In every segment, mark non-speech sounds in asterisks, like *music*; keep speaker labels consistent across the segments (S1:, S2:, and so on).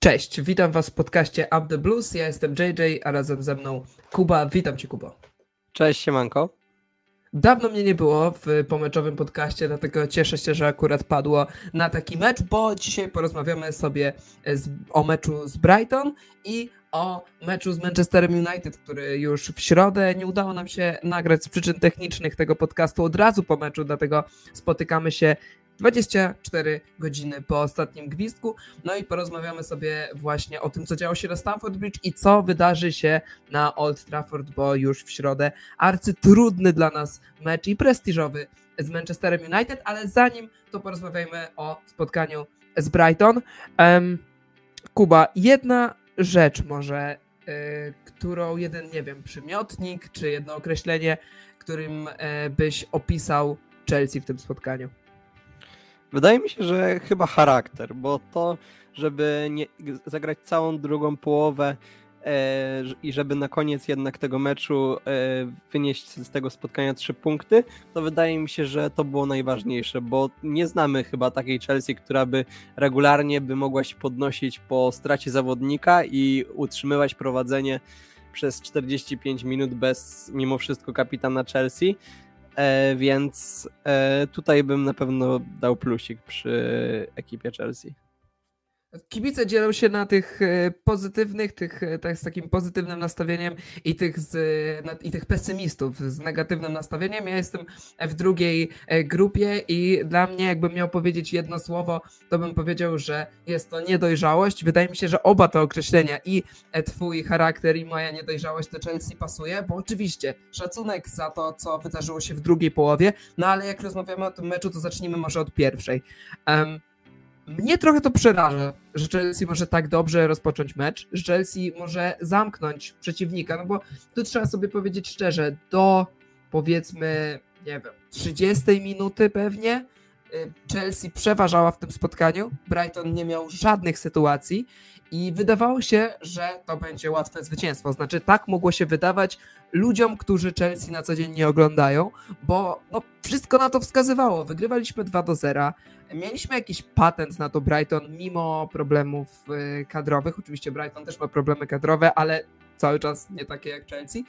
S1: Cześć, witam Was w podcaście Up the Blues. Ja jestem JJ, a razem ze mną Kuba. Witam Cię, Kuba.
S2: Cześć, siemanko.
S1: Dawno mnie nie było w pomeczowym podcaście, dlatego cieszę się, że akurat padło na taki mecz, bo dzisiaj porozmawiamy sobie z, o meczu z Brighton i o meczu z Manchesterem United, który już w środę nie udało nam się nagrać z przyczyn technicznych tego podcastu od razu po meczu, dlatego spotykamy się 24 godziny po ostatnim gwizdku. No i porozmawiamy sobie właśnie o tym, co działo się na Stamford Bridge i co wydarzy się na Old Trafford, bo już w środę arcytrudny dla nas mecz i prestiżowy z Manchesterem United, ale zanim to porozmawiajmy o spotkaniu z Brighton. Um, Kuba, jedna rzecz może, y, którą jeden, nie wiem, przymiotnik czy jedno określenie, którym y, byś opisał Chelsea w tym spotkaniu.
S2: Wydaje mi się, że chyba charakter, bo to, żeby nie, zagrać całą drugą połowę e, i żeby na koniec jednak tego meczu e, wynieść z tego spotkania trzy punkty, to wydaje mi się, że to było najważniejsze, bo nie znamy chyba takiej Chelsea, która by regularnie by mogła się podnosić po stracie zawodnika i utrzymywać prowadzenie przez 45 minut bez mimo wszystko kapitana Chelsea. E, więc e, tutaj bym na pewno dał plusik przy ekipie Chelsea.
S1: Kibice dzielą się na tych e, pozytywnych, tych tak, z takim pozytywnym nastawieniem i tych, z, i tych pesymistów z negatywnym nastawieniem. Ja jestem w drugiej e, grupie i dla mnie, jakbym miał powiedzieć jedno słowo, to bym powiedział, że jest to niedojrzałość. Wydaje mi się, że oba te określenia, i twój charakter, i moja niedojrzałość do Chelsea pasuje, bo oczywiście szacunek za to, co wydarzyło się w drugiej połowie, no ale jak rozmawiamy o tym meczu, to zacznijmy może od pierwszej. Um, mnie trochę to przeraża, że Chelsea może tak dobrze rozpocząć mecz, że Chelsea może zamknąć przeciwnika, no bo tu trzeba sobie powiedzieć szczerze, do powiedzmy, nie wiem, 30 minuty pewnie Chelsea przeważała w tym spotkaniu, Brighton nie miał żadnych sytuacji i wydawało się, że to będzie łatwe zwycięstwo. Znaczy, tak mogło się wydawać ludziom, którzy Chelsea na co dzień nie oglądają, bo no, wszystko na to wskazywało. Wygrywaliśmy 2 do 0. Mieliśmy jakiś patent na to Brighton, mimo problemów y, kadrowych. Oczywiście Brighton też ma problemy kadrowe, ale cały czas nie takie jak Chelsea.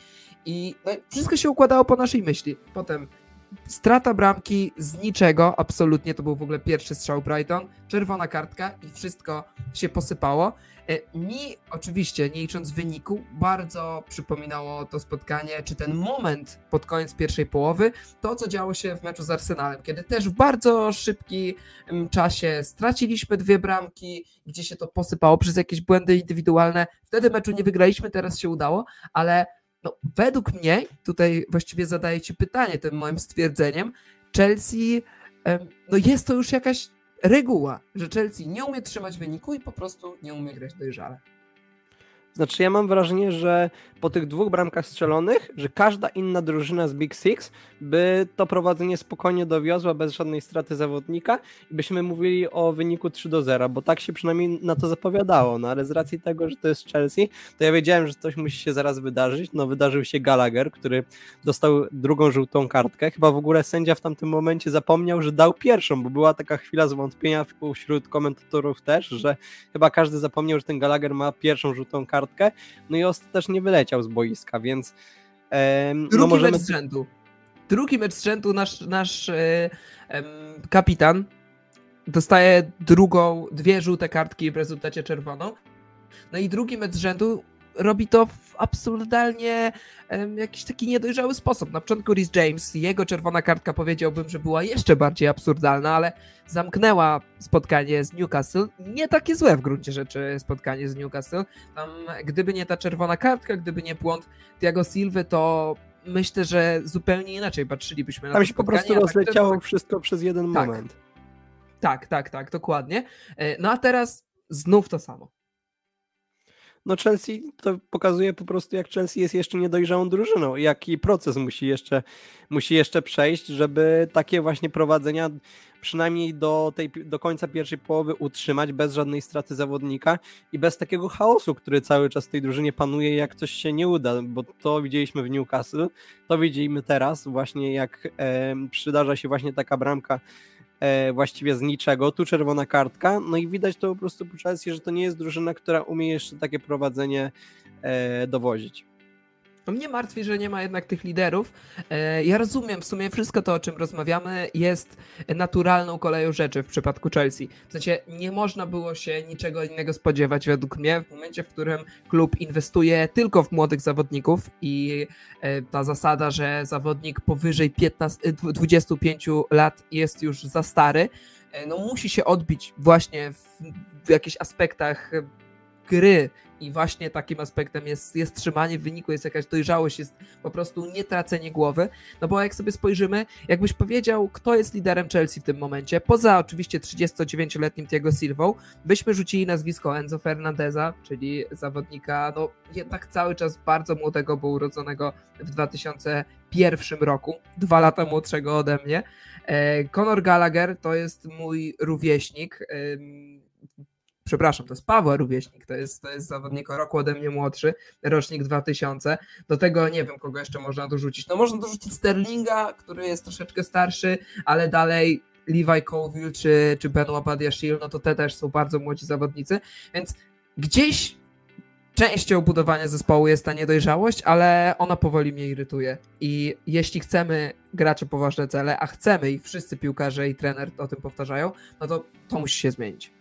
S1: I no, wszystko się układało po naszej myśli. Potem strata bramki z niczego, absolutnie, to był w ogóle pierwszy strzał Brighton, czerwona kartka i wszystko się posypało. E, mi oczywiście, nie licząc wyniku, bardzo przypominało to spotkanie, czy ten moment pod koniec pierwszej połowy, to co działo się w meczu z Arsenalem, kiedy też w bardzo szybkim czasie straciliśmy dwie bramki, gdzie się to posypało przez jakieś błędy indywidualne. Wtedy meczu nie wygraliśmy, teraz się udało, ale no, według mnie, tutaj właściwie zadaję Ci pytanie tym moim stwierdzeniem, Chelsea, no jest to już jakaś reguła, że Chelsea nie umie trzymać wyniku i po prostu nie umie grać dojrzale.
S2: Znaczy ja mam wrażenie, że po tych dwóch bramkach strzelonych, że każda inna drużyna z Big Six by to prowadzenie spokojnie dowiozła bez żadnej straty zawodnika i byśmy mówili o wyniku 3 do 0, bo tak się przynajmniej na to zapowiadało, no ale z racji tego, że to jest Chelsea, to ja wiedziałem, że coś musi się zaraz wydarzyć, no wydarzył się Gallagher, który dostał drugą żółtą kartkę, chyba w ogóle sędzia w tamtym momencie zapomniał, że dał pierwszą, bo była taka chwila zwątpienia wśród komentatorów też, że chyba każdy zapomniał, że ten Gallagher ma pierwszą żółtą kartkę, no i ostatecznie wyleciał z boiska, więc
S1: Drugi no możemy... mecz z rzędu. Drugi mecz z rzędu nasz, nasz e, kapitan dostaje drugą, dwie żółte kartki w rezultacie czerwoną. No i drugi mecz z rzędu robi to w absurdalnie jakiś taki niedojrzały sposób. Na początku Rhys James, jego czerwona kartka powiedziałbym, że była jeszcze bardziej absurdalna, ale zamknęła spotkanie z Newcastle. Nie takie złe w gruncie rzeczy spotkanie z Newcastle. Tam, gdyby nie ta czerwona kartka, gdyby nie błąd Tiago Silva, to myślę, że zupełnie inaczej patrzylibyśmy na
S2: Tam to się po prostu tak rozleciało tak, wszystko przez jeden tak, moment.
S1: Tak, tak, tak, dokładnie. E, no a teraz znów to samo
S2: no Chelsea to pokazuje po prostu, jak Chelsea jest jeszcze niedojrzałą drużyną jaki proces musi jeszcze, musi jeszcze przejść, żeby takie właśnie prowadzenia przynajmniej do, tej, do końca pierwszej połowy utrzymać bez żadnej straty zawodnika i bez takiego chaosu, który cały czas w tej drużynie panuje, jak coś się nie uda, bo to widzieliśmy w Newcastle, to widzimy teraz właśnie jak e, przydarza się właśnie taka bramka e, właściwie z niczego, tu czerwona kartka, no i widać to po prostu po Chelsea, że to nie jest drużyna, która umie jeszcze takie prowadzenie e, dowozić.
S1: No mnie martwi, że nie ma jednak tych liderów. E, ja rozumiem, w sumie wszystko to, o czym rozmawiamy, jest naturalną koleją rzeczy w przypadku Chelsea. W sensie nie można było się niczego innego spodziewać, według mnie, w momencie, w którym klub inwestuje tylko w młodych zawodników i e, ta zasada, że zawodnik powyżej 15, 25 lat jest już za stary, e, no musi się odbić właśnie w, w jakichś aspektach gry i właśnie takim aspektem jest, jest trzymanie wyniku, jest jakaś dojrzałość, jest po prostu nie tracenie głowy. No bo jak sobie spojrzymy, jakbyś powiedział, kto jest liderem Chelsea w tym momencie, poza oczywiście 39-letnim Thiago Silvą, byśmy rzucili nazwisko Enzo Fernandeza, czyli zawodnika, no jednak cały czas bardzo młodego, bo urodzonego w 2001 roku, dwa lata młodszego ode mnie. E, Conor Gallagher to jest mój rówieśnik przepraszam, to jest Paweł Rówieśnik, to jest, to jest zawodnik o roku ode mnie młodszy, rocznik 2000. Do tego nie wiem, kogo jeszcze można dorzucić. No można dorzucić Sterlinga, który jest troszeczkę starszy, ale dalej Levi Colville czy, czy Benoit Badiashile, no to te też są bardzo młodzi zawodnicy, więc gdzieś częścią budowania zespołu jest ta niedojrzałość, ale ona powoli mnie irytuje. I jeśli chcemy grać o poważne cele, a chcemy i wszyscy piłkarze i trener o tym powtarzają, no to to musi się zmienić.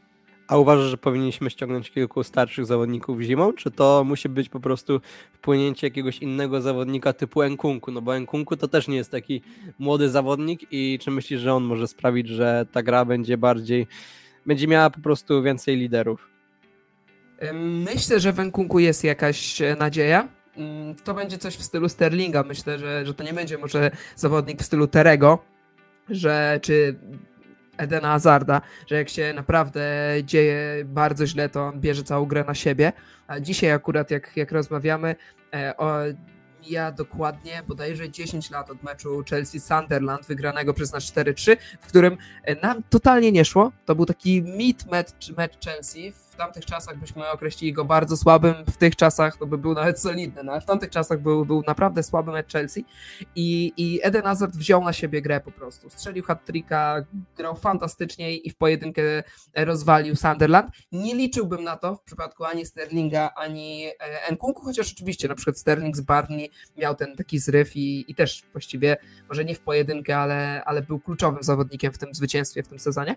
S2: A uważasz, że powinniśmy ściągnąć kilku starszych zawodników zimą, czy to musi być po prostu wpłynięcie jakiegoś innego zawodnika typu Enkunku? No bo Enkunku to też nie jest taki młody zawodnik i czy myślisz, że on może sprawić, że ta gra będzie bardziej, będzie miała po prostu więcej liderów?
S1: Myślę, że w Enkunku jest jakaś e, nadzieja. Mm, to będzie coś w stylu Sterlinga. Myślę, że, że to nie będzie może zawodnik w stylu Terego, że czy Edena Hazarda, że jak się naprawdę dzieje bardzo źle, to on bierze całą grę na siebie. A dzisiaj akurat jak, jak rozmawiamy, e, o, ja dokładnie bodajże 10 lat od meczu Chelsea-Sunderland wygranego przez nas 4-3, w którym e, nam totalnie nie szło. To był taki mid mecz, mecz Chelsea tamtych czasach byśmy określili go bardzo słabym, w tych czasach to by był nawet solidny, no ale w tamtych czasach był, był naprawdę słaby mecz Chelsea i, i Eden Hazard wziął na siebie grę po prostu. Strzelił hat-tricka, grał fantastycznie i w pojedynkę rozwalił Sunderland. Nie liczyłbym na to w przypadku ani Sterlinga, ani e, Nkunku, chociaż oczywiście na przykład Sterling z Barney miał ten taki zryw i, i też właściwie może nie w pojedynkę, ale, ale był kluczowym zawodnikiem w tym zwycięstwie w tym sezonie,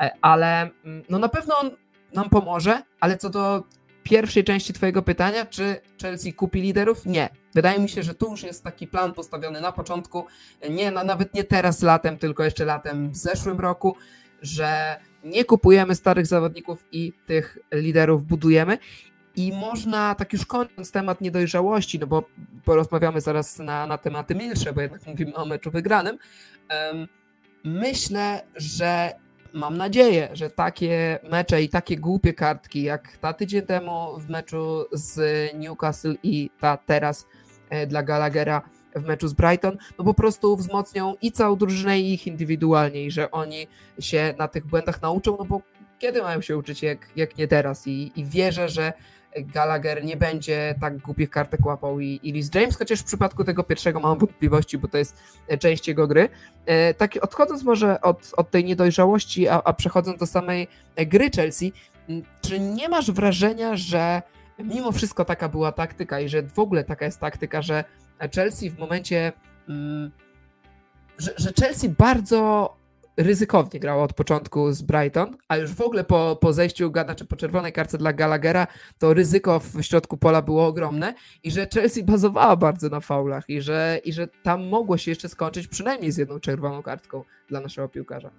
S1: e, ale mm, no na pewno on nam pomoże, ale co do pierwszej części Twojego pytania, czy Chelsea kupi liderów? Nie. Wydaje mi się, że tu już jest taki plan postawiony na początku, nie, na, nawet nie teraz latem, tylko jeszcze latem w zeszłym roku, że nie kupujemy starych zawodników i tych liderów budujemy. I można, tak już kończąc temat niedojrzałości, no bo porozmawiamy zaraz na, na tematy milsze, bo jednak mówimy o meczu wygranym. Um, myślę, że mam nadzieję, że takie mecze i takie głupie kartki, jak ta tydzień temu w meczu z Newcastle i ta teraz e, dla Gallaghera w meczu z Brighton, no po prostu wzmocnią i całą drużynę i ich indywidualnie i że oni się na tych błędach nauczą, no bo kiedy mają się uczyć jak, jak nie teraz? I, i wierzę, że Gallagher nie będzie tak głupich kartek łapał i, i James, chociaż w przypadku tego pierwszego mam wątpliwości, bo to jest e, część jego gry. E, tak odchodząc może od, od tej niedojrzałości, a, a przechodząc do samej e, gry Chelsea, czy nie masz wrażenia, że mimo wszystko taka była taktyka i że w ogóle taka jest taktyka, że Chelsea w momencie, że, że Chelsea bardzo ryzykownie grało od początku z Brighton, a już w ogóle po, po zejściu, znaczy po czerwonej karce dla Gallaghera, to ryzyko w środku pola było ogromne i że Chelsea bazowała bardzo na faulach i że, i że tam mogło się jeszcze skończyć przynajmniej z jedną czerwoną kartką dla naszego piłkarza.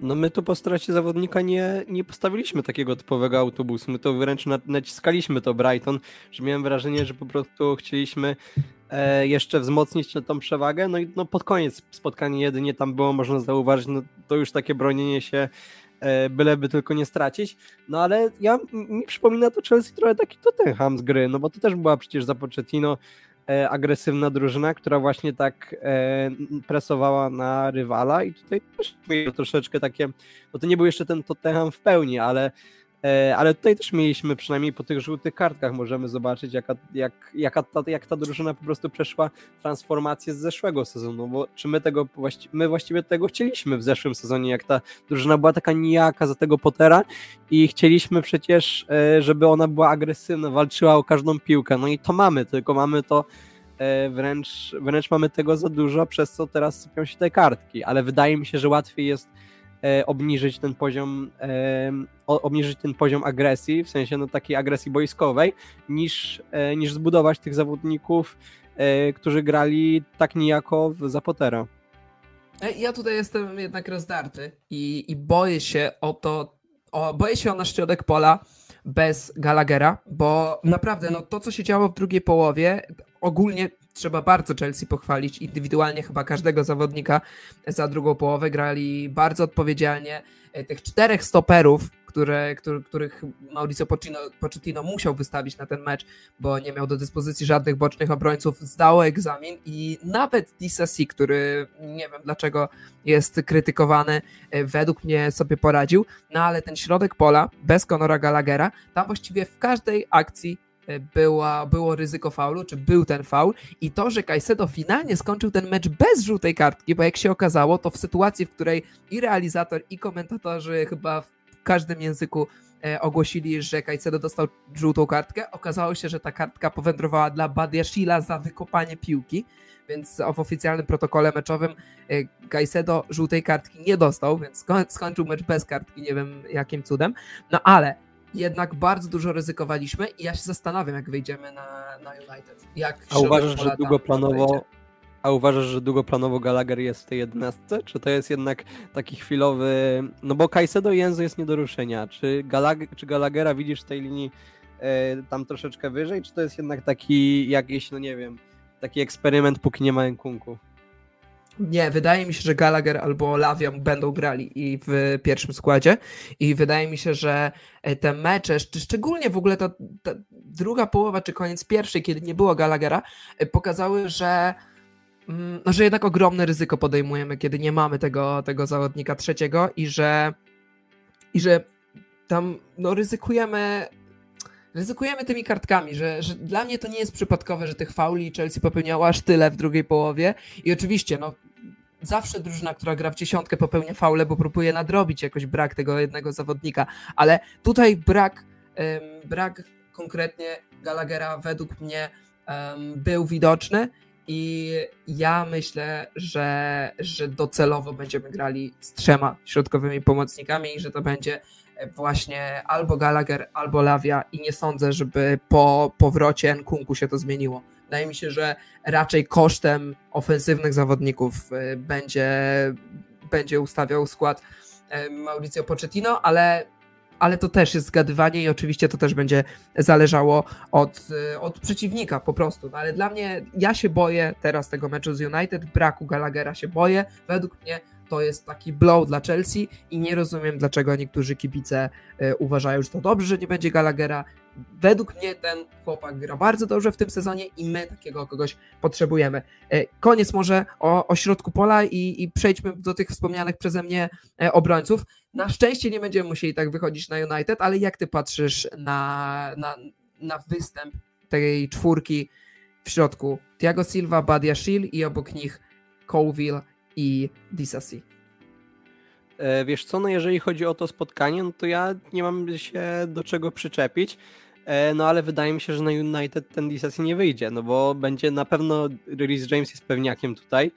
S2: No my tu po stracie zawodnika nie, nie postawiliśmy takiego typowego autobusu, my to wręcz naciskaliśmy to Brighton, że miałem wrażenie, że po prostu chcieliśmy e, jeszcze wzmocnić tą przewagę, no i no pod koniec spotkania jedynie tam było można zauważyć, no to już takie bronienie się e, byleby tylko nie stracić, no ale ja, mi przypomina to Chelsea trochę taki Tottenham z gry, no bo to też była przecież za Pochettino E, agresywna drużyna, która właśnie tak presowała na rywala i tutaj też troszeczkę takie, no to nie był jeszcze ten Tottenham w pełni, ale ale tutaj też mieliśmy, przynajmniej po tych żółtych kartkach, możemy zobaczyć, jaka, jak, jaka ta, jak ta drużyna po prostu przeszła transformację z zeszłego sezonu, bo czy my tego, my właściwie tego chcieliśmy w zeszłym sezonie, jak ta drużyna była taka nijaka za tego Pottera i chcieliśmy przecież, e, żeby ona była agresywna, walczyła o każdą piłkę, no i to mamy, tylko mamy to e, wręcz, wręcz mamy tego za dużo, przez co teraz sypią się te kartki, ale wydaje mi się, że łatwiej jest E, obniżyć ten poziom, e, obniżyć ten poziom agresji, w sensie no, takiej agresji boiskowej, niż, e, niż zbudować tych zawodników, którzy grali tak niejako za Pottera.
S1: Ja tutaj jestem jednak rozdarty i, i boję się o to, o, boję się o nasz środek pola bez Gallaghera, bo naprawdę no, to, co się działo w drugiej połowie, ogólnie trzeba bardzo Chelsea pochwalić. Indywidualnie chyba każdego zawodnika za drugą połowę grali bardzo odpowiedzialnie. E, tych czterech stoperów, które, który, których Mauricio Pochettino, musiał wystawić na ten mecz, bo nie miał do dyspozycji żadnych bocznych obrońców, zdało egzamin i nawet Disasi, który nie wiem dlaczego jest krytykowany, e, według mnie sobie poradził, no ale ten środek pola bez Conora Gallaghera, tam właściwie w każdej akcji była, było ryzyko faulu, czy był ten faul i to, że Caicedo finalnie skończył ten mecz bez żółtej kartki, bo jak się okazało, to w sytuacji, w której i realizator, i komentatorzy chyba w każdym języku e, ogłosili, że Caicedo dostał żółtą kartkę, okazało się, że ta kartka powędrowała dla Badiashila za wykopanie piłki, więc w oficjalnym protokole meczowym e, Caicedo żółtej kartki nie dostał, więc skończył mecz bez kartki, nie wiem jakim cudem, no ale jednak bardzo dużo ryzykowaliśmy i ja się zastanawiam, jak wyjdziemy na, na United. Jak
S2: a uważasz, że długoplanowo a uważasz, że długoplanowo Gallagher jest w tej jedenastce? Czy to jest jednak taki chwilowy... No bo Caicedo i Enzo jest nie do ruszenia. Czy, Gallag czy Gallaghera widzisz w tej linii e, tam troszeczkę wyżej? Czy to jest jednak taki jakiś, no nie wiem, taki eksperyment, póki nie ma Nkunku?
S1: Nie, wydaje mi się, że Gallagher albo Lavia będą grali i w pierwszym składzie. I wydaje mi się, że e, te mecze, szczególnie w ogóle ta, ta druga połowa czy koniec pierwszej, kiedy nie było Gallaghera, e, pokazały, że mm, no, że jednak ogromne ryzyko podejmujemy, kiedy nie mamy tego, tego zawodnika trzeciego i że i że tam no, ryzykujemy ryzykujemy tymi kartkami, że, że dla mnie to nie jest przypadkowe, że tych fauli Chelsea popełniała aż tyle w drugiej połowie. I oczywiście, no zawsze drużyna, która gra w dziesiątkę popełnia faule, bo próbuje nadrobić jakoś brak tego jednego zawodnika, ale tutaj brak, brak konkretnie Gallaghera według mnie był widoczny i ja myślę, że, że docelowo będziemy grali z trzema środkowymi pomocnikami i że to będzie właśnie albo Gallagher, albo Lavia i nie sądzę, żeby po powrocie Nkunku się to zmieniło. Wydaje mi się, że raczej kosztem ofensywnych zawodników y, będzie, będzie ustawiał skład y, Mauricio Pochettino, ale, ale to też jest zgadywanie i oczywiście to też będzie zależało od, y, od przeciwnika po prostu. No ale dla mnie, ja się boję teraz tego meczu z United, braku Gallaghera się boję. Według mnie to jest taki blow dla Chelsea i nie rozumiem, dlaczego niektórzy kibice y, uważają, że to dobrze, że nie będzie Gallaghera. Według mnie ten chłopak gra bardzo dobrze w tym sezonie i my takiego kogoś potrzebujemy. Y, koniec może o, o środku pola i, i, przejdźmy do tych wspomnianych przeze mnie y, obrońców. Na szczęście nie będziemy musieli tak wychodzić na United, ale jak ty patrzysz na, na, na występ tej czwórki w środku? Thiago Silva, Badia Shil i obok nich Colville i Disasi.
S2: E, wiesz co, no jeżeli chodzi o to spotkanie, no to ja nie mam się do czego przyczepić. E, no ale wydaje mi się, że na United ten Disasi nie wyjdzie, no bo będzie na pewno Rhys James jest pewniakiem tutaj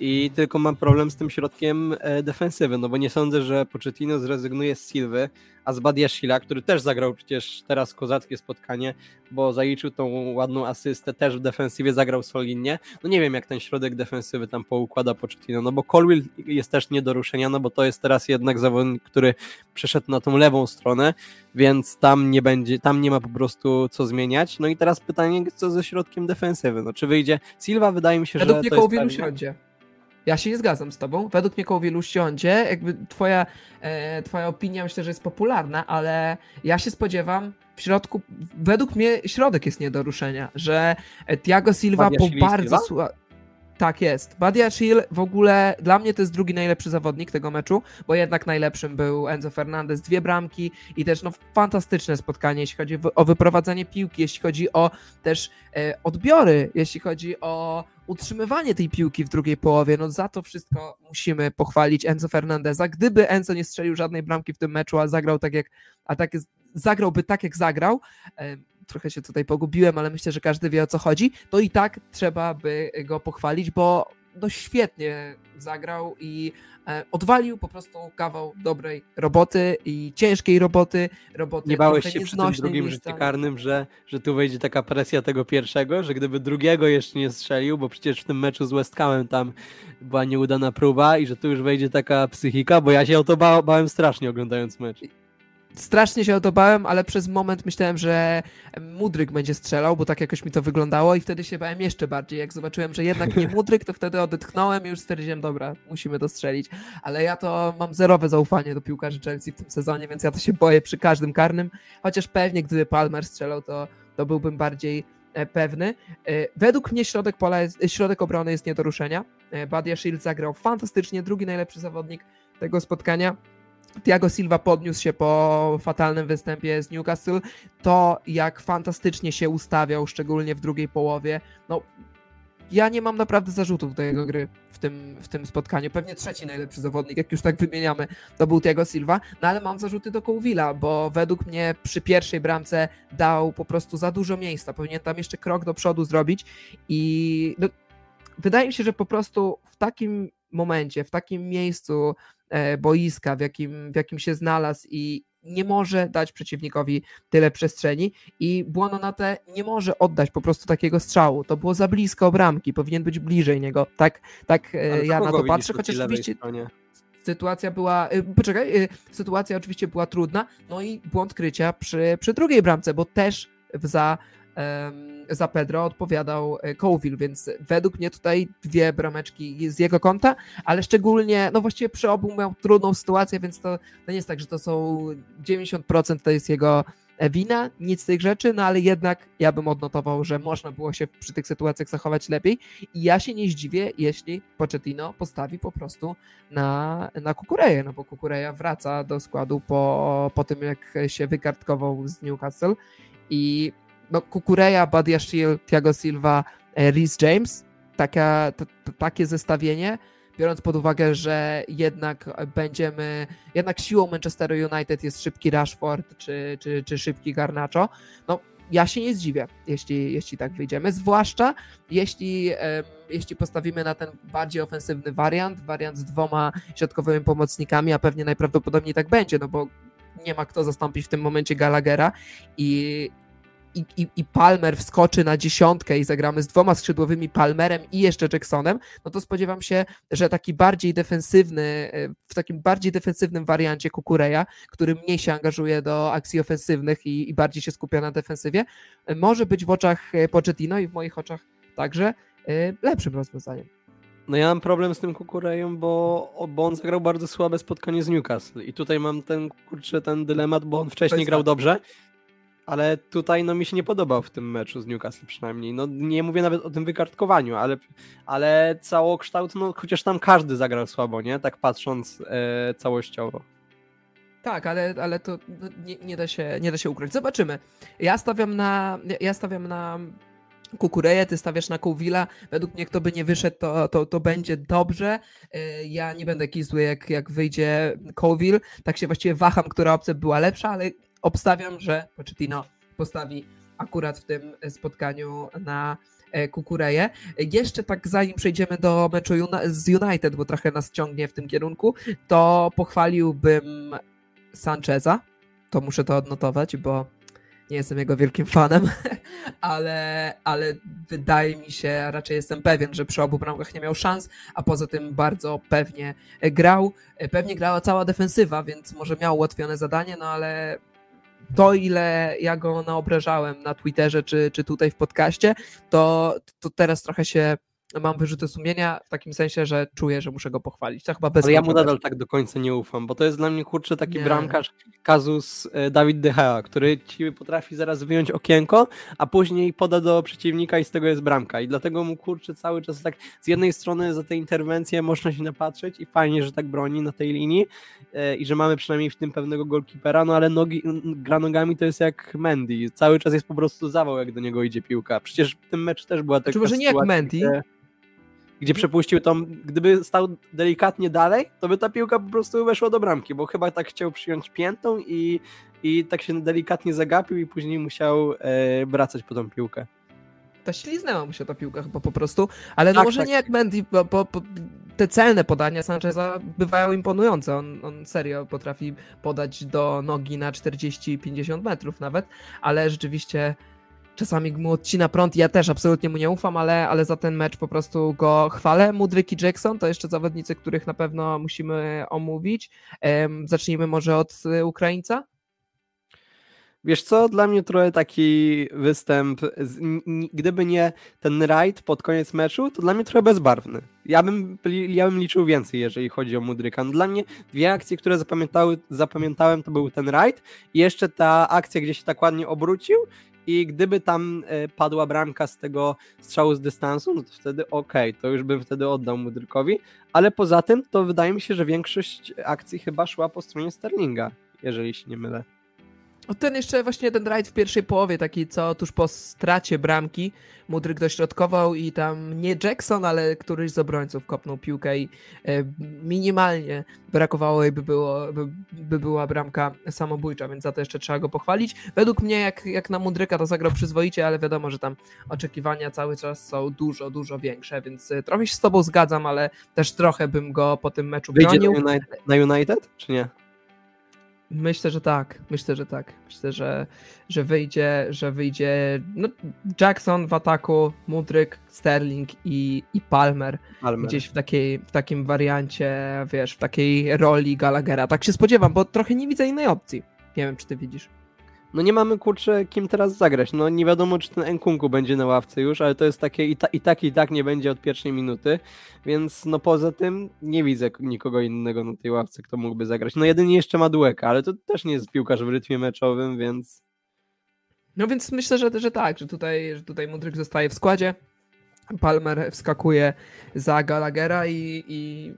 S2: i tylko mam problem z tym środkiem e, defensywy, no bo nie sądzę, że Pochettino zrezygnuje z Silwy, a z Badiashila, który też zagrał przecież teraz kozackie spotkanie, bo zaliczył tą ładną asystę, też w defensywie zagrał solidnie. No nie wiem, jak ten środek defensywy tam poukłada Pochettino, no bo Colwill jest też nie do ruszenia, no bo to jest teraz jednak zawodnik, który przeszedł na tą lewą stronę, więc tam nie będzie, tam nie ma po prostu co zmieniać. No i teraz pytanie, co ze środkiem defensywy, no czy wyjdzie Silva, wydaje mi się,
S1: Według
S2: że
S1: mnie to jest siądzie. Ja się nie zgadzam z tobą. Według mnie koło wielu siądzie. Jakby twoja, e, twoja opinia myślę, że jest popularna, ale ja się spodziewam w środku, według mnie środek jest nie do ruszenia, że Tiago Silva po bardzo Tak jest. Badia Chill w ogóle dla mnie to jest drugi najlepszy zawodnik tego meczu, bo jednak najlepszym był Enzo Fernandez, dwie bramki i też no, fantastyczne spotkanie, jeśli chodzi o wyprowadzanie piłki, jeśli chodzi o też e, odbiory, jeśli chodzi o utrzymywanie tej piłki w drugiej połowie. No za to wszystko musimy pochwalić Enzo Fernandeza. Gdyby Enzo nie strzelił żadnej bramki w tym meczu, a zagrał tak jak, a tak, zagrałby tak jak zagrał, e, trochę się tutaj pogubiłem, ale myślę, że każdy wie o co chodzi, to i tak trzeba by go pochwalić, bo no świetnie zagrał i e, odwalił po prostu kawał dobrej roboty i ciężkiej roboty. roboty
S2: nie bałeś się przy tym drugim miejsca. karnym, że, że tu wejdzie taka presja tego pierwszego, że gdyby drugiego jeszcze nie strzelił, bo przecież w tym meczu z West Hamem tam była nieudana próba i że tu już wejdzie taka psychika, bo ja się o to ba bałem strasznie oglądając mecz
S1: strasznie się odobałem, ale przez moment myślałem, że Mudryk będzie strzelał, bo tak jakoś mi to wyglądało i wtedy się bałem jeszcze bardziej. Jak zobaczyłem, że jednak nie Mudryk, to wtedy odetchnąłem i już stwierdziłem, dobra, musimy to strzelić. Ale ja to mam zerowe zaufanie do piłkarzy Chelsea w tym sezonie, więc ja to się boję przy każdym karnym, chociaż pewnie gdyby Palmer strzelał, to, to byłbym bardziej e, pewny. E, według mnie środek pola jest, środek obrony jest nie do ruszenia. E, Badia Shield zagrał fantastycznie, drugi najlepszy zawodnik tego spotkania. Thiago Silva podniósł się po fatalnym występie z Newcastle, to jak fantastycznie się ustawiał, szczególnie w drugiej połowie, no ja nie mam naprawdę zarzutów do jego gry w tym, w tym spotkaniu. Pewnie trzeci najlepszy zawodnik, jak już tak wymieniamy, to był Thiago Silva, no ale mam zarzuty do Cołwila, bo według mnie przy pierwszej bramce dał po prostu za dużo miejsca. Powinien tam jeszcze krok do przodu zrobić i no, wydaje mi się, że po prostu w takim momencie, w takim miejscu boiska, w jakim, w jakim się znalazł i nie może dać przeciwnikowi tyle przestrzeni i Błononate nie może oddać po prostu takiego strzału. To było za blisko bramki, powinien być bliżej niego. Tak, tak e, ja na to patrzę, chociaż oczywiście sytuacja była, e, poczekaj, sytuacja oczywiście była trudna, no i błąd krycia przy, przy drugiej bramce, bo też za za Pedro odpowiadał e, Colville, więc według mnie tutaj dwie brameczki z jego konta, ale szczególnie, no właściwie przy obu miał trudną sytuację, więc to, to nie jest tak, że to są 90% to jest jego e, wina, nic z tych rzeczy, no ale jednak ja bym odnotował, że można było się przy tych sytuacjach zachować lepiej. I ja się nie zdziwię, jeśli Pochettino postawi po prostu na, na Kukureję, no bo Kukureja wraca do składu po, po tym, jak się wykartkował z Newcastle. I no, Kukureja, Badiashil, Thiago Silva, e, Rhys James, taka, to, to, takie zestawienie, biorąc pod uwagę, że jednak będziemy, jednak siłą Manchesteru United jest szybki Rashford czy, czy, czy szybki Garnacho, no ja się nie zdziwię, jeśli, jeśli tak wyjdziemy, zwłaszcza jeśli, jeśli postawimy na ten bardziej ofensywny wariant, wariant z dwoma środkowymi pomocnikami, a pewnie najprawdopodobniej tak będzie, no bo nie ma kto zastąpić w tym momencie Gallaghera i, i, i, i, Palmer wskoczy na dziesiątkę i zagramy z dwoma skrzydłowymi Palmerem i jeszcze Jacksonem, no to spodziewam się, że taki bardziej defensywny, e, w takim bardziej defensywnym wariancie Kukureja, który mniej się angażuje do akcji ofensywnych i, i bardziej się skupia na defensywie, e, może być w oczach e, Pochettino i w moich oczach także lepszym rozwiązaniem.
S2: No ja mam problem z tym Kukurejem, bo, bo on zagrał bardzo słabe spotkanie z Newcastle i tutaj mam ten, kurczę, ten dylemat, bo on wcześniej grał dobrze, ale tutaj no mi się nie podobał w tym meczu z Newcastle przynajmniej. No nie mówię nawet o tym wykartkowaniu, ale, ale całokształt, no chociaż tam każdy zagrał słabo, nie? Tak patrząc e, całościowo.
S1: Tak, ale, ale to no, nie, nie, da się, nie da się ukryć. Zobaczymy. Ja stawiam na, ja stawiam na Kukureję, ty stawiasz na Kołwila. Według mnie, kto by nie wyszedł, to, to, to będzie dobrze. E, ja nie będę jakiś zły, jak, jak wyjdzie Kołwil. Tak się właściwie waham, która opcja była lepsza, ale obstawiam, że Pochettino postawi akurat w tym spotkaniu na e, Kukureję. Jeszcze tak zanim przejdziemy do meczu z United, bo trochę nas ciągnie w tym kierunku, to pochwaliłbym Sancheza. To muszę to odnotować, bo nie jestem jego wielkim fanem, *laughs* ale, ale wydaje mi się, raczej jestem pewien, że przy obu bramkach nie miał szans, a poza tym bardzo pewnie grał. Pewnie grała cała defensywa, więc może miał ułatwione zadanie, no ale to, ile ja go naobrażałem na Twitterze czy, czy tutaj w podcaście, to, to teraz trochę się mam wyrzuty sumienia w takim sensie, że czuję, że muszę go pochwalić. To chyba bez
S2: Ale ja mu nadal tak do końca nie ufam, bo to jest dla mnie kurczę taki nie. bramkarz kazus e, Dawid De Gea, który ci potrafi zaraz wyjąć okienko, a później poda do przeciwnika i z tego jest bramka. I dlatego mu kurczę cały czas tak z jednej strony za te interwencje można się napatrzeć i fajnie, że tak broni na tej linii e, i że mamy przynajmniej w tym pewnego golkipera, no ale nogi, gra nogami to jest jak Mendy. Cały czas jest po prostu zawał, jak do niego idzie piłka. Przecież w tym meczu też była taka
S1: Czy może nie jak Mendy,
S2: gdzie przepuścił tą, gdyby stał delikatnie dalej, to by ta piłka po prostu weszła do bramki, bo chyba tak chciał przyjąć piętą i, i tak się delikatnie zagapił i później musiał e, wracać po tą piłkę.
S1: Ta śliznęła mu się ta piłka chyba po prostu, ale no tak, może tak. nie jak Mendy, bo, bo, bo, te celne podania Sancheza bywają imponujące. On, on serio potrafi podać do nogi na 40-50 metrów nawet, ale rzeczywiście czasami mu odcina prąd. Ja też absolutnie mu nie ufam, ale, ale za ten mecz po prostu go chwalę. Mudryk i Jackson to jeszcze zawodnicy, których na pewno musimy omówić. zacznijmy może od y, Ukraińca.
S2: Wiesz co, dla mnie trochę taki występ, gdyby nie ten rajd pod koniec meczu, to dla mnie trochę bezbarwny. Ja bym, ja bym liczył więcej, jeżeli chodzi o Mudryka. No dla mnie dwie akcje, które zapamiętały, zapamiętałem, to był ten rajd i jeszcze ta akcja, gdzie się tak ładnie obrócił i gdyby tam e, padła bramka z tego strzału z dystansu, no to wtedy okej, okay, to już bym wtedy oddał Mudrykowi, ale poza tym to wydaje mi się, że większość akcji chyba szła po stronie Sterlinga, jeżeli się nie mylę.
S1: O ten jeszcze właśnie ten rajd w pierwszej połowie, taki co tuż po stracie bramki, Mudryk dośrodkował i tam nie Jackson, ale któryś z obrońców kopnął piłkę i e, minimalnie brakowało jej, by, było, by, by, była bramka samobójcza, więc za to jeszcze trzeba go pochwalić. Według mnie jak, jak na Mudryka to zagrał przyzwoicie, ale wiadomo, że tam oczekiwania cały czas są dużo, dużo większe, więc e, trochę się z tobą zgadzam, ale też trochę bym go po tym meczu bronił.
S2: Wyjdzie na United, na United czy nie?
S1: Myślę, że tak. Myślę, że tak. Myślę, że, że wyjdzie, że wyjdzie no, Jackson w ataku, Mudryk, Sterling i, i Palmer, Palmer. Gdzieś w, takiej, w takim wariancie, wiesz, w takiej roli Gallaghera. Tak się spodziewam, bo trochę nie widzę innej opcji. Nie wiem, czy ty widzisz
S2: no nie mamy kurczę kim teraz zagrać. No nie wiadomo, czy ten Enkunku będzie na ławce już, ale to jest takie i, ta, i tak i tak nie będzie od pierwszej minuty, więc no poza tym nie widzę nikogo innego na tej ławce, kto mógłby zagrać. No jedynie jeszcze Madueka, ale to też nie jest piłkarz w rytmie meczowym, więc...
S1: No więc myślę, że, że tak, że tutaj, że tutaj Mudryk zostaje w składzie, Palmer wskakuje za Gallaghera i, i,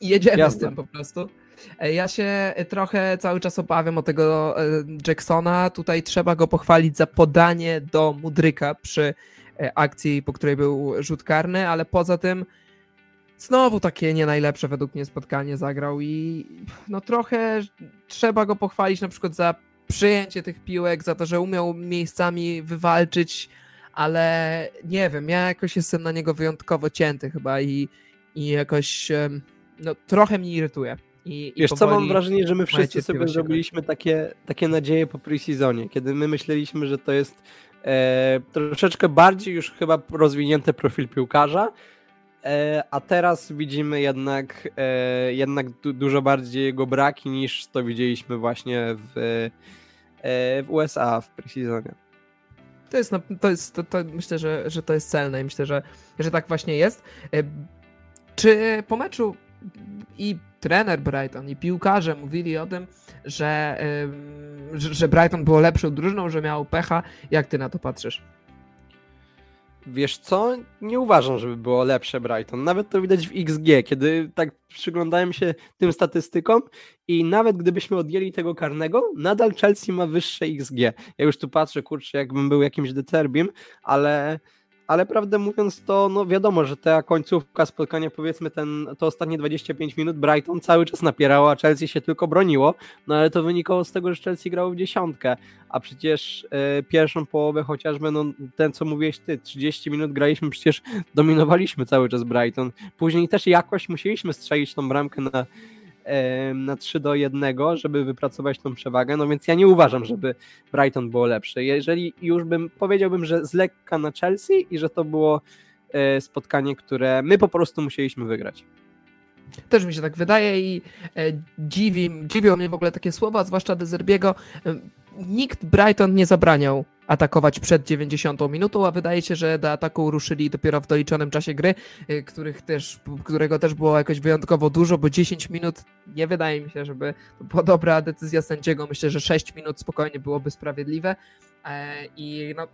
S1: i jedziemy Jasne. z tym po prostu. E, ja się trochę cały czas obawiam o tego e, Jacksona. Tutaj trzeba go pochwalić za podanie do Mudryka przy e, akcji, po której był rzut karny, ale poza tym znowu takie nie najlepsze według mnie spotkanie zagrał i no trochę trzeba go pochwalić na przykład za przyjęcie tych piłek, za to, że umiał miejscami wywalczyć, ale nie wiem, ja jakoś jestem na niego wyjątkowo cięty chyba i, i jakoś no, trochę mnie irytuje. I,
S2: Wiesz co, mam wrażenie, że my wszyscy sobie zrobiliśmy takie, takie nadzieje po pre-seasonie, kiedy my myśleliśmy, że to jest e, troszeczkę bardziej już chyba rozwinięty profil piłkarza, e, a teraz widzimy jednak, e, jednak du dużo bardziej jego braki niż to widzieliśmy właśnie w, e, w USA w pre-seasonie.
S1: To jest, to jest to, to myślę, że, że to jest celne i myślę, że, że tak właśnie jest. E, czy po meczu i trener Brighton i piłkarze mówili o tym, że, że Brighton było lepszą drużyną, że miał pecha. Jak ty na to patrzysz?
S2: Wiesz co? Nie uważam, żeby było lepsze Brighton. Nawet to widać w XG, kiedy tak przyglądałem się tym statystykom i nawet gdybyśmy odjęli tego karnego, nadal Chelsea ma wyższe XG. Ja już tu patrzę, kurczę, jakbym był jakimś deterbim, ale ale prawdę mówiąc to no wiadomo, że ta końcówka spotkania, powiedzmy ten, to ostatnie 25 minut Brighton cały czas napierała, a Chelsea się tylko broniło, no ale to wynikało z tego, że Chelsea grało w dziesiątkę, a przecież y, pierwszą połowę chociażby, no ten co mówiłeś ty, 30 minut graliśmy, przecież dominowaliśmy cały czas Brighton, później też jakoś musieliśmy strzelić tą bramkę na na 3 do 1, żeby wypracować tą przewagę, no więc ja nie uważam, żeby Brighton było lepsze. Jeżeli już bym, powiedziałbym, że z lekka na Chelsea i że to było e, spotkanie, które my po prostu musieliśmy wygrać.
S1: Też mi się tak wydaje i e, dziwi, dziwią mnie w ogóle takie słowa, zwłaszcza Dezerbiego. E, nikt Brighton nie zabraniał atakować przed 90 minutą, a wydaje się, że do ataku ruszyli dopiero w doliczonym czasie gry, y, których też, którego też było jakoś wyjątkowo dużo, bo 10 minut nie wydaje mi się, żeby to była dobra decyzja sędziego. Myślę, że 6 minut spokojnie byłoby sprawiedliwe. E, I no,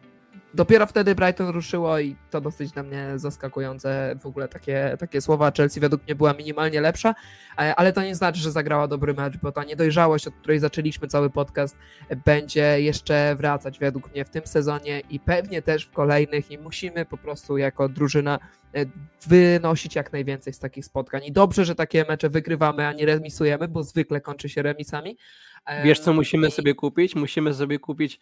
S1: dopiero wtedy Brighton ruszyło i to dosyć dla mnie zaskakujące w ogóle takie, takie słowa. Chelsea według mnie była minimalnie lepsza, e, ale to nie znaczy, że zagrała dobry mecz, bo ta niedojrzałość, od której zaczęliśmy cały podcast, będzie jeszcze wracać według mnie w tym sezonie i pewnie też w kolejnych i musimy po prostu jako drużyna e, wynosić jak najwięcej z takich spotkań. I dobrze, że takie mecze wygrywamy, a nie remisujemy, bo zwykle kończy się remisami.
S2: Wiesz, co musimy sobie kupić? Musimy sobie kupić e,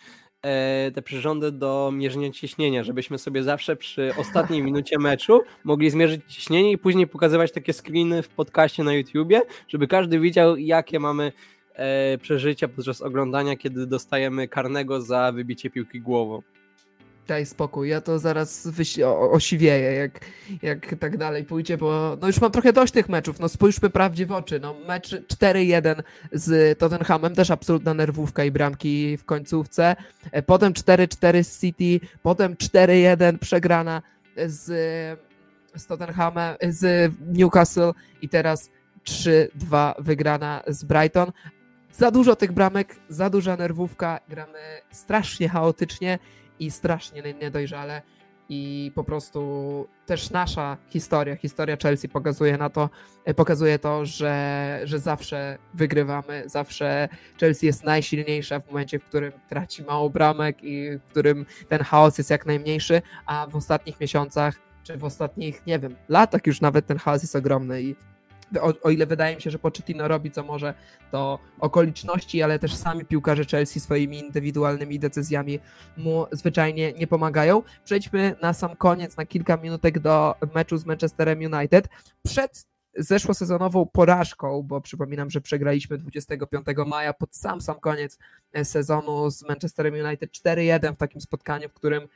S2: te przyrządy do mierzenia ciśnienia, żebyśmy sobie zawsze przy ostatniej *laughs* minucie meczu mogli zmierzyć ciśnienie i później pokazywać takie screeny w podcaście na YouTubie, żeby każdy widział, jakie mamy e, przeżycia podczas oglądania, kiedy dostajemy karnego za wybicie piłki głową.
S1: Daj spokój, ja to zaraz wyś- o- osiwieję, jak, jak tak dalej pójdzie, bo no już mam trochę dość tych meczów, no spójrzmy prawdzie w oczy, no mecz 4-1 z Tottenhamem, też absolutna nerwówka i bramki w końcówce, e, potem 4-4 z City, potem 4-1 przegrana z, z Tottenhamem, z Newcastle i teraz 3-2 wygrana z Brighton. Za dużo tych bramek, za duża nerwówka, gramy strasznie chaotycznie i strasznie niedojrzale. I po prostu też nasza historia, historia Chelsea pokazuje na to, pokazuje to, że, że zawsze wygrywamy, zawsze Chelsea jest najsilniejsza w momencie, w którym traci mało bramek i w którym ten chaos jest jak najmniejszy, a w ostatnich miesiącach czy w ostatnich, nie wiem, latach już nawet ten chaos jest ogromny i o, o, ile wydaje mi się, że Pochettino robi co może, to okoliczności, ale też sami piłkarze Chelsea swoimi indywidualnymi decyzjami mu zwyczajnie nie pomagają. Przejdźmy na sam koniec, na kilka minutek do meczu z Manchesterem United. Przed zeszłosezonową porażką, bo przypominam, że przegraliśmy 25 maja pod sam sam koniec sezonu z Manchesterem United 4-1 w takim spotkaniu, w którym E,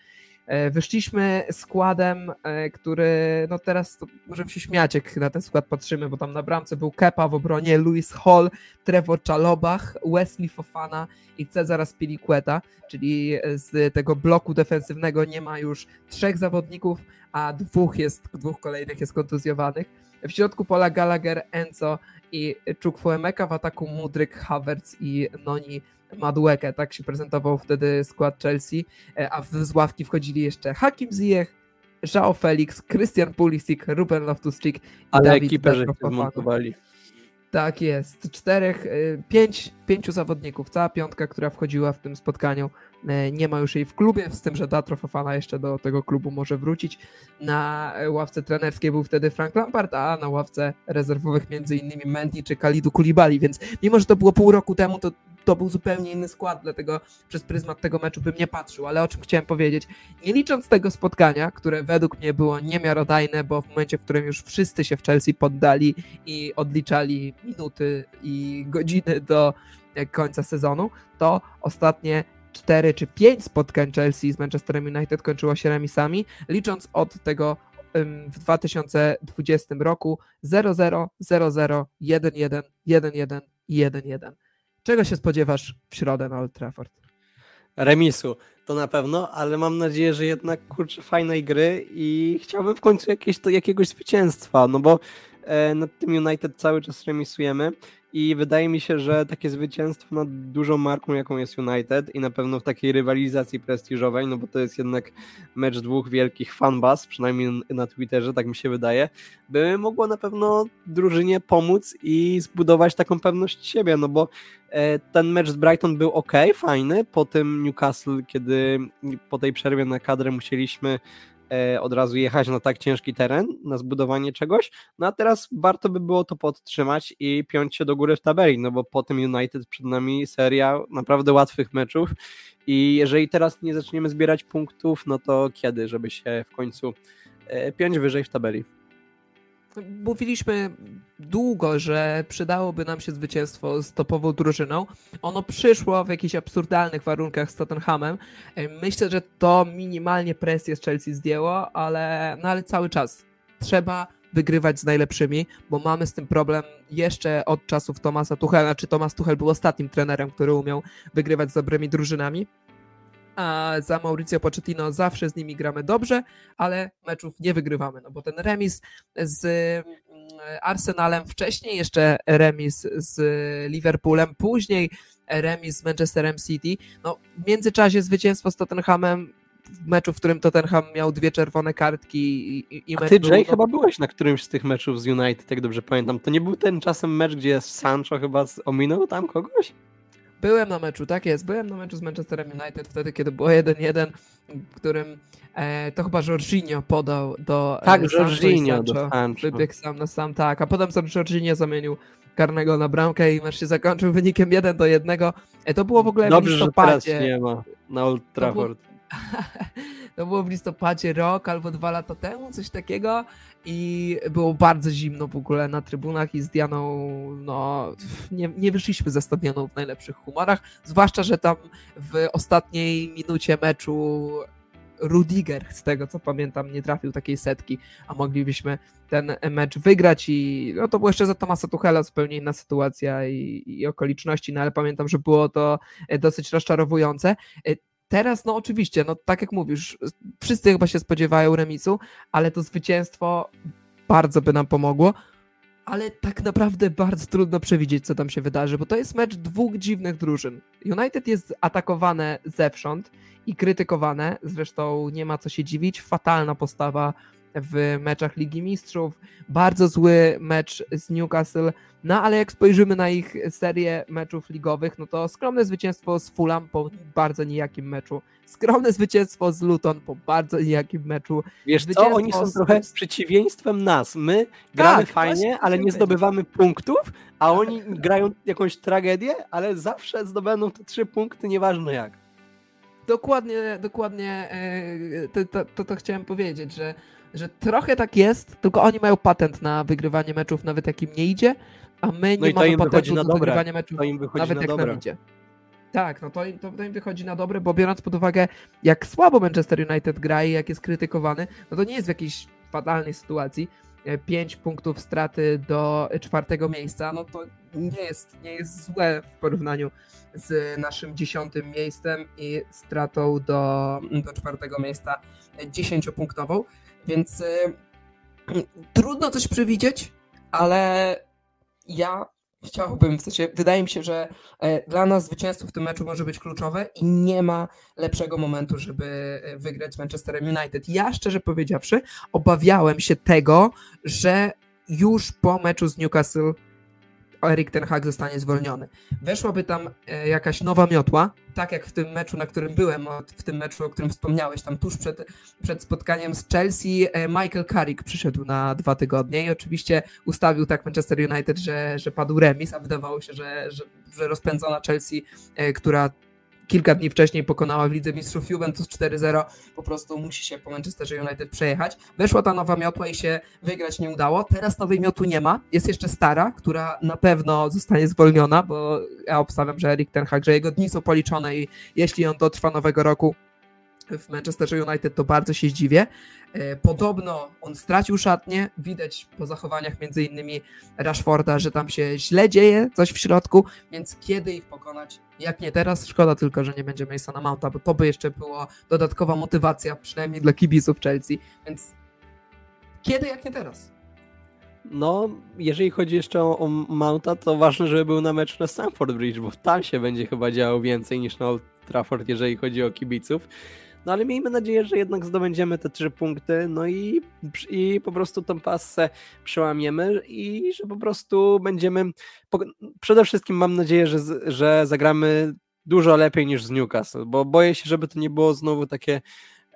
S1: wyszliśmy składem, e, który, no teraz możemy się śmiać, jak na ten skład patrzymy, bo tam na bramce był Kepa w obronie, Louis Hall, Trevor Czalobach, Wesley Fofana i Cezara Spiliqueta, czyli z tego bloku defensywnego nie ma już trzech zawodników, a dwóch jest, dwóch kolejnych jest kontuzjowanych. W środku pola Gallagher, Enzo i Chukwuemeka, w ataku Mudryk, Havertz i Noni Madueke, tak się prezentował wtedy skład Chelsea, e, a z ławki wchodzili jeszcze Hakim Ziyech, João Felix, Christian Pulisic, Ruben Loftus-Cheek i
S2: Ale
S1: Dawid
S2: ekipę żeście zmontowali.
S1: Tak jest. Czterech, y, pięć, pięciu zawodników. Cała piątka, która wchodziła w tym spotkaniu. y, Nie ma już jej w klubie, z tym, że Datro Fofana jeszcze do tego klubu może wrócić. Na ławce trenerskiej był wtedy Frank Lampard, a na ławce rezerwowych między innymi Mendy czy Kalidu Kulibali, więc mimo, że to było pół roku temu, to to był zupełnie inny skład, dlatego przez pryzmat tego meczu bym nie patrzył, ale o czym chciałem powiedzieć, nie licząc tego spotkania, które według mnie było niemiarodajne, bo w momencie, w którym już wszyscy się w Chelsea poddali i odliczali minuty i godziny do e, końca sezonu, to ostatnie 4 czy 5 spotkań Chelsea z Manchesterem United kończyło się remisami, licząc od tego w 2020 roku 0-0, 0-0, 1-1, 1-1 i 1-1. Czego się spodziewasz w środę na Old Trafford?
S2: Remisu, to na pewno, ale mam nadzieję, że jednak kurczę fajnej gry i chciałbym w końcu jakieś, to, jakiegoś zwycięstwa, no bo nad tym United cały czas remisujemy i wydaje mi się, że takie zwycięstwo nad dużą marką, jaką jest United i na pewno w takiej rywalizacji prestiżowej, no bo to jest jednak mecz dwóch wielkich fanbas, przynajmniej na Twitterze, tak mi się wydaje, by mogło na pewno drużynie pomóc i zbudować taką pewność siebie, no bo e, ten mecz z Brighton był ok, fajny, po tym Newcastle, kiedy po tej przerwie na kadrę musieliśmy e, od razu jechać na tak ciężki teren, na zbudowanie czegoś, no a teraz warto by było to podtrzymać i piąć się do góry w tabeli, no bo po tym United przed nami seria naprawdę łatwych meczów i jeżeli teraz nie zaczniemy zbierać punktów, no to kiedy, żeby się w końcu e, piąć wyżej w tabeli?
S1: Mówiliśmy długo, że przydałoby nam się zwycięstwo z topową drużyną. Ono przyszło w jakichś absurdalnych warunkach z Tottenhamem. E, Myślę, że to minimalnie presję z Chelsea zdjęło, ale, no ale cały czas trzeba wygrywać z najlepszymi, bo mamy z tym problem jeszcze od czasów Tomasa Tuchela, czy Tomas Tuchel był ostatnim trenerem, który umiał wygrywać z dobrymi drużynami. A za Mauricio Pochettino zawsze z nimi gramy dobrze, ale meczów nie wygrywamy, no bo ten remis z mm, Arsenalem wcześniej, jeszcze remis z Liverpoolem, później remis z Manchesterem City, no w międzyczasie zwycięstwo z Tottenhamem w meczu, w którym Tottenham miał dwie czerwone kartki i, i
S2: A ty, Jay, chyba byłeś na którymś z tych meczów z United, jak dobrze pamiętam. To nie był ten czasem mecz, gdzie Sancho chyba ominął tam kogoś?
S1: Byłem na meczu, tak jest. Byłem na meczu z Manchesterem United wtedy, kiedy było 1-1, w którym e, to chyba Jorginho podał do
S2: e, Tak, e, Jorginho do Sancho.
S1: Wybiegł sam na sam, tak. A potem sam Jorginho zamienił karnego na bramkę i mecz się zakończył wynikiem 1 do 1. E, to było w ogóle
S2: Dobrze,
S1: w listopadzie.
S2: że teraz nie ma na Old Trafford. *laughs*
S1: To było w listopadzie rok albo dwa lata temu, coś takiego. I było bardzo zimno w ogóle na trybunach i z Dianą no, nie, nie wyszliśmy ze stadionu w najlepszych humorach, zwłaszcza, że tam w ostatniej minucie meczu Rudiger, z tego co pamiętam, nie trafił takiej setki, a moglibyśmy ten mecz wygrać. I no to było jeszcze za Tomasa Tuchela zupełnie inna sytuacja i, i okoliczności, no ale pamiętam, że było to dosyć rozczarowujące. Teraz, no oczywiście, no tak jak mówisz, wszyscy chyba się spodziewają remisu, ale to zwycięstwo bardzo by nam pomogło. Ale tak naprawdę bardzo trudno przewidzieć, co tam się wydarzy, bo to jest mecz dwóch dziwnych drużyn. United jest atakowane zewsząd i krytykowane, zresztą nie ma co się dziwić. Fatalna postawa w meczach Ligi Mistrzów, bardzo zły mecz z Newcastle, no ale jak spojrzymy na ich serię meczów ligowych, no to skromne zwycięstwo z Fulham po bardzo nijakim meczu, skromne zwycięstwo z Luton po bardzo nijakim meczu.
S2: Wiesz co, oni są z... trochę przeciwieństwem nas. My gramy tak, fajnie, ale nie zdobywamy punktów, a oni grają jakąś tragedię, ale zawsze zdobędą te trzy punkty, nieważne jak.
S1: Dokładnie, dokładnie e, to, to, to, to chciałem powiedzieć, że że trochę tak jest, tylko oni mają patent na wygrywanie meczów, nawet jak im nie idzie, a my no nie no mamy patentu na, na wygrywanie meczów, nawet jak nam idzie. Tak, no to im, to, to im wychodzi na dobre, bo biorąc pod uwagę, jak słabo Manchester United gra i jak jest krytykowany, no to nie jest w jakiejś fatalnej sytuacji. 5 e, punktów straty do czwartego miejsca, no to nie jest, nie jest złe w porównaniu z naszym dziesiątym miejscem i stratą do, do czwartego miejsca dziesięciopunktową. Więc y, trudno coś przewidzieć, ale ja chciałbym, w sensie wydaje mi się, że e, dla nas zwycięstwo w tym meczu może być kluczowe i nie ma lepszego momentu, żeby e, wygrać z Manchesterem United. Ja szczerze powiedziawszy, obawiałem się tego, że już po meczu z Newcastle Erik ten Hag zostanie zwolniony. Weszłaby tam e, jakaś nowa miotła, tak jak w tym meczu, na którym byłem, w tym meczu, o którym wspomniałeś, tam tuż przed, przed spotkaniem z Chelsea, e, Michael Carrick przyszedł na dwa tygodnie i oczywiście ustawił tak Manchester United, że, że padł remis, a wydawało się, że, że, że rozpędzona Chelsea, e, która kilka dni wcześniej pokonała w Lidze Mistrzów Juventus 4-0, po prostu musi się po Manchesterze United przejechać. Weszła ta nowa miotła i się wygrać nie udało. Teraz nowej miotu nie ma. Jest jeszcze stara, która na pewno zostanie zwolniona, bo ja obstawiam, że Erik Ten Hag, że jego dni są policzone i jeśli on dotrwa nowego roku, w Manchesterze United, to bardzo się zdziwię. E, podobno on stracił szatnię, widać po zachowaniach między innymi Rashforda, że tam się źle dzieje, coś w środku, więc kiedy ich pokonać? Jak nie teraz, szkoda tylko, że nie będzie Masona Mounta, bo to by jeszcze była dodatkowa motywacja, przynajmniej dla kibiców Chelsea, więc kiedy, jak nie teraz?
S2: No, jeżeli chodzi jeszcze o, o Mounta, to ważne, żeby był na mecz na Stamford Bridge, bo tam się będzie chyba działo więcej niż na Old Trafford, jeżeli chodzi o kibiców. No ale miejmy nadzieję, że jednak zdobędziemy te trzy punkty, no i, i po prostu tą pasę przełamiemy i że po prostu będziemy. Przede wszystkim mam nadzieję, że, że zagramy dużo lepiej niż z Newcastle, bo boję się, żeby to nie było znowu takie,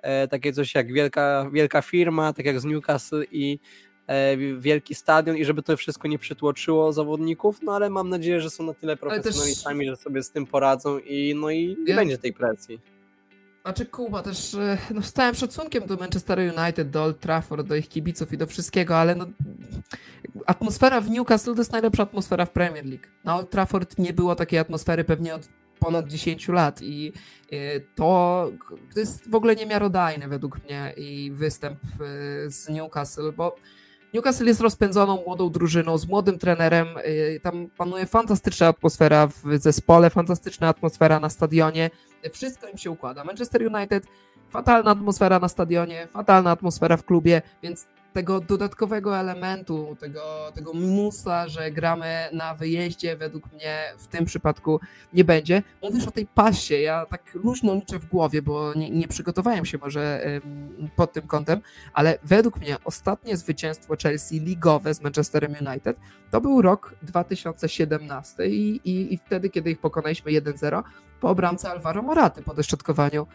S2: e, takie coś jak wielka, wielka firma, tak jak z Newcastle i e, wielki stadion i żeby to wszystko nie przytłoczyło zawodników, no ale mam nadzieję, że są na tyle profesjonalistami, też... że sobie z tym poradzą i no i nie ja... będzie tej presji.
S1: Znaczy Kuba też e, no, z całym szacunkiem do Manchester United, do Old Trafford, do ich kibiców i do wszystkiego, ale no, atmosfera w Newcastle to jest najlepsza atmosfera w Premier League. Na Old Trafford nie było takiej atmosfery pewnie od ponad 10 lat i e, to, to jest w ogóle niemiarodajne według mnie i występ e, z Newcastle, bo Newcastle jest rozpędzoną młodą drużyną z młodym trenerem. y, Tam panuje fantastyczna atmosfera w zespole, fantastyczna atmosfera na stadionie. Wszystko im się układa. Manchester United, fatalna atmosfera na stadionie, fatalna atmosfera w klubie, więc tego dodatkowego elementu, tego, tego minusa, że gramy na wyjeździe, według mnie w tym przypadku nie będzie. Mówisz o tej pasie, ja tak luźno liczę w głowie, bo nie, nie przygotowałem się może pod tym kątem, ale według mnie ostatnie zwycięstwo Chelsea ligowe z Manchesterem United to był rok 2017 i, i, i wtedy, kiedy ich pokonaliśmy 1-0 po bramce Alvaro Moraty po dośrodkowaniu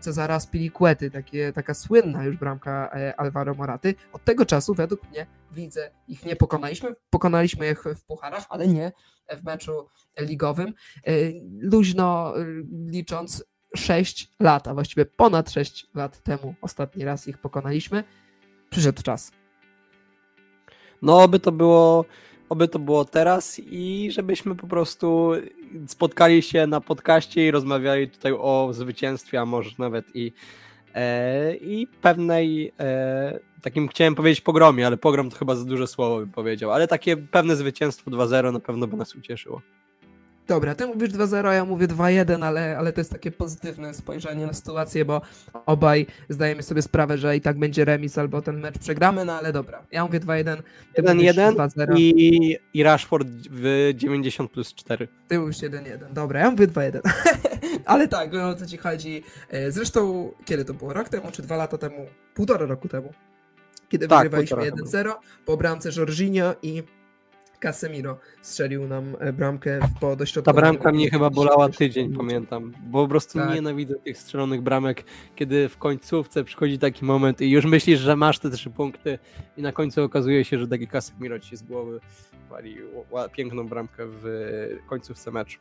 S1: Cezara Spilicuety, takie, taka słynna już bramka e, Alvaro Moraty. Od tego czasu według mnie w lidze ich nie pokonaliśmy. Pokonaliśmy ich w pucharach, ale nie w meczu ligowym. E, luźno e, licząc 6 lat, a właściwie ponad 6 lat temu ostatni raz ich pokonaliśmy. Przyszedł czas.
S2: No, oby to było, oby to było teraz i żebyśmy po prostu spotkali się na podcaście i rozmawiali tutaj o zwycięstwie, a może nawet i, e, i pewnej, e, takim chciałem powiedzieć pogromie, ale pogrom to chyba za duże słowo bym powiedział, ale takie pewne zwycięstwo 2-0 na pewno by nas ucieszyło.
S1: Dobra, ty mówisz 2-0, ja mówię 2-1, ale, ale to jest takie pozytywne spojrzenie na sytuację, bo obaj zdajemy sobie sprawę, że i tak będzie remis albo ten mecz przegramy, no ale dobra. Ja mówię 2-1, ty mówisz
S2: 1-1
S1: 2-0,
S2: i, i Rashford w 90 plus 4.
S1: ty mówisz 1-1. Dobra, ja mówię 2-1. *laughs* ale tak, wiem o co ci chodzi. E, Zresztą, kiedy to było? Rok temu czy dwa lata temu? Półtora roku temu. Kiedy
S2: Tak,
S1: wygrywaliśmy
S2: półtora
S1: 1-0 po bramce Jorginho i Casemiro strzelił nam e, bramkę po
S2: Ta
S1: dośrodkowaniu.
S2: bramka mnie chyba bolała tydzień, pamiętam. Bo po prostu
S1: Tak.
S2: nienawidzę tych strzelonych bramek, kiedy w końcówce przychodzi taki moment i już myślisz, że masz te trzy punkty i na końcu okazuje się, że taki Casemiro ci z głowy wali ła- piękną bramkę w końcówce meczu.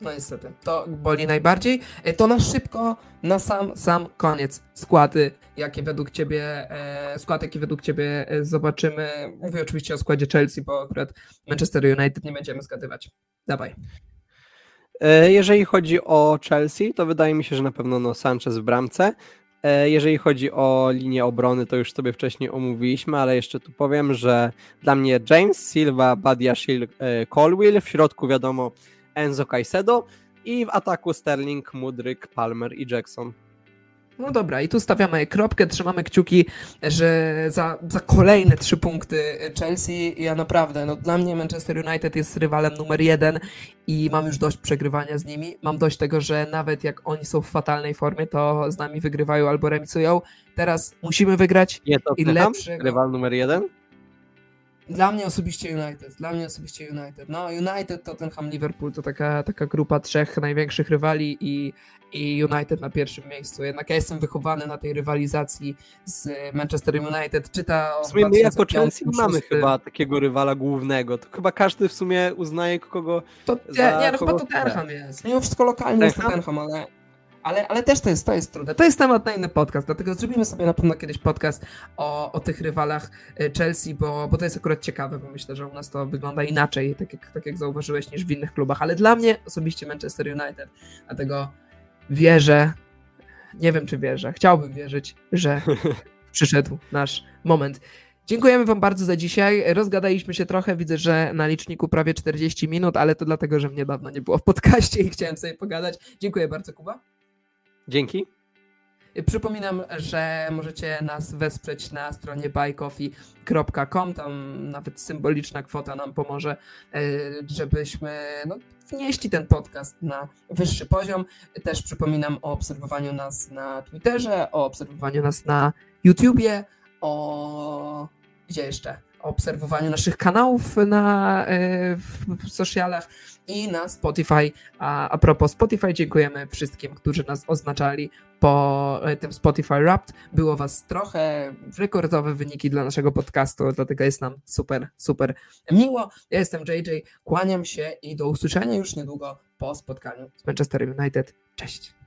S1: No niestety, to boli najbardziej. E, To na szybko, na sam, sam koniec składy, jakie według ciebie, e, skład, jaki według ciebie e, zobaczymy. Mówię oczywiście o składzie Chelsea, bo akurat Manchester United nie będziemy zgadywać. Dawaj.
S2: E, Jeżeli chodzi o Chelsea, to wydaje mi się, że na pewno no, Sanchez w bramce. Jeżeli chodzi o linię obrony, to już sobie wcześniej omówiliśmy, ale jeszcze tu powiem, że dla mnie James, Silva, Badiashil, e, Colwill, w środku wiadomo Enzo Caicedo i w ataku Sterling, Mudryk, Palmer i Jackson.
S1: No dobra, i tu stawiamy kropkę, trzymamy kciuki, że za, za kolejne trzy punkty Chelsea. Ja naprawdę, no dla mnie Manchester United jest rywalem numer jeden i mam już dość przegrywania z nimi. Mam dość tego, że nawet jak oni są w fatalnej formie, to z nami wygrywają albo remisują. Teraz musimy wygrać.
S2: Nie to
S1: I lepszego-
S2: rywal numer jeden.
S1: Dla mnie osobiście United, dla mnie osobiście United. No United, Tottenham, Liverpool to taka, taka grupa trzech największych rywali i, i United na pierwszym miejscu. Jednak ja jestem wychowany na tej rywalizacji z Manchester United. Czyta o
S2: W sumie my jako
S1: 2005,
S2: Chelsea mamy
S1: 2006.
S2: chyba takiego rywala głównego. To chyba każdy w sumie uznaje kogo.
S1: To,
S2: za
S1: nie, no chyba Tottenham jest. Mimo wszystko lokalnie jest?
S2: Tottenham,
S1: ale, ale, ale też to jest, to jest trudne. To jest temat na inny podcast, dlatego zrobimy sobie na pewno kiedyś podcast o, o tych rywalach e, Chelsea, bo, bo to jest akurat ciekawe, bo myślę, że u nas to wygląda inaczej, tak jak, tak jak zauważyłeś, niż w innych klubach, ale dla mnie osobiście Manchester United, dlatego wierzę, nie wiem czy wierzę, chciałbym wierzyć, że *laughs* przyszedł nasz moment. Dziękujemy Wam bardzo za dzisiaj. Rozgadaliśmy się trochę. Widzę, że na liczniku prawie 40 minut, ale to dlatego, że mnie dawno nie było w podcaście i chciałem sobie pogadać. Dziękuję bardzo, Kuba.
S2: Dzięki.
S1: Przypominam, że możecie nas wesprzeć na stronie buycoffee.com. Tam nawet symboliczna kwota nam pomoże, e, żebyśmy no, wnieśli ten podcast na wyższy poziom. Też przypominam o obserwowaniu nas na Twitterze, o obserwowaniu nas na YouTubie, o gdzie jeszcze? Obserwowaniu naszych kanałów na e, w socialach i na Spotify. A, a propos Spotify, dziękujemy wszystkim, którzy nas oznaczali po e, tym Spotify Wrapped. Było was trochę, rekordowe wyniki dla naszego podcastu, dlatego jest nam super, super miło. Ja jestem JJ, kłaniam się i do usłyszenia już niedługo po spotkaniu z Manchester United. Cześć!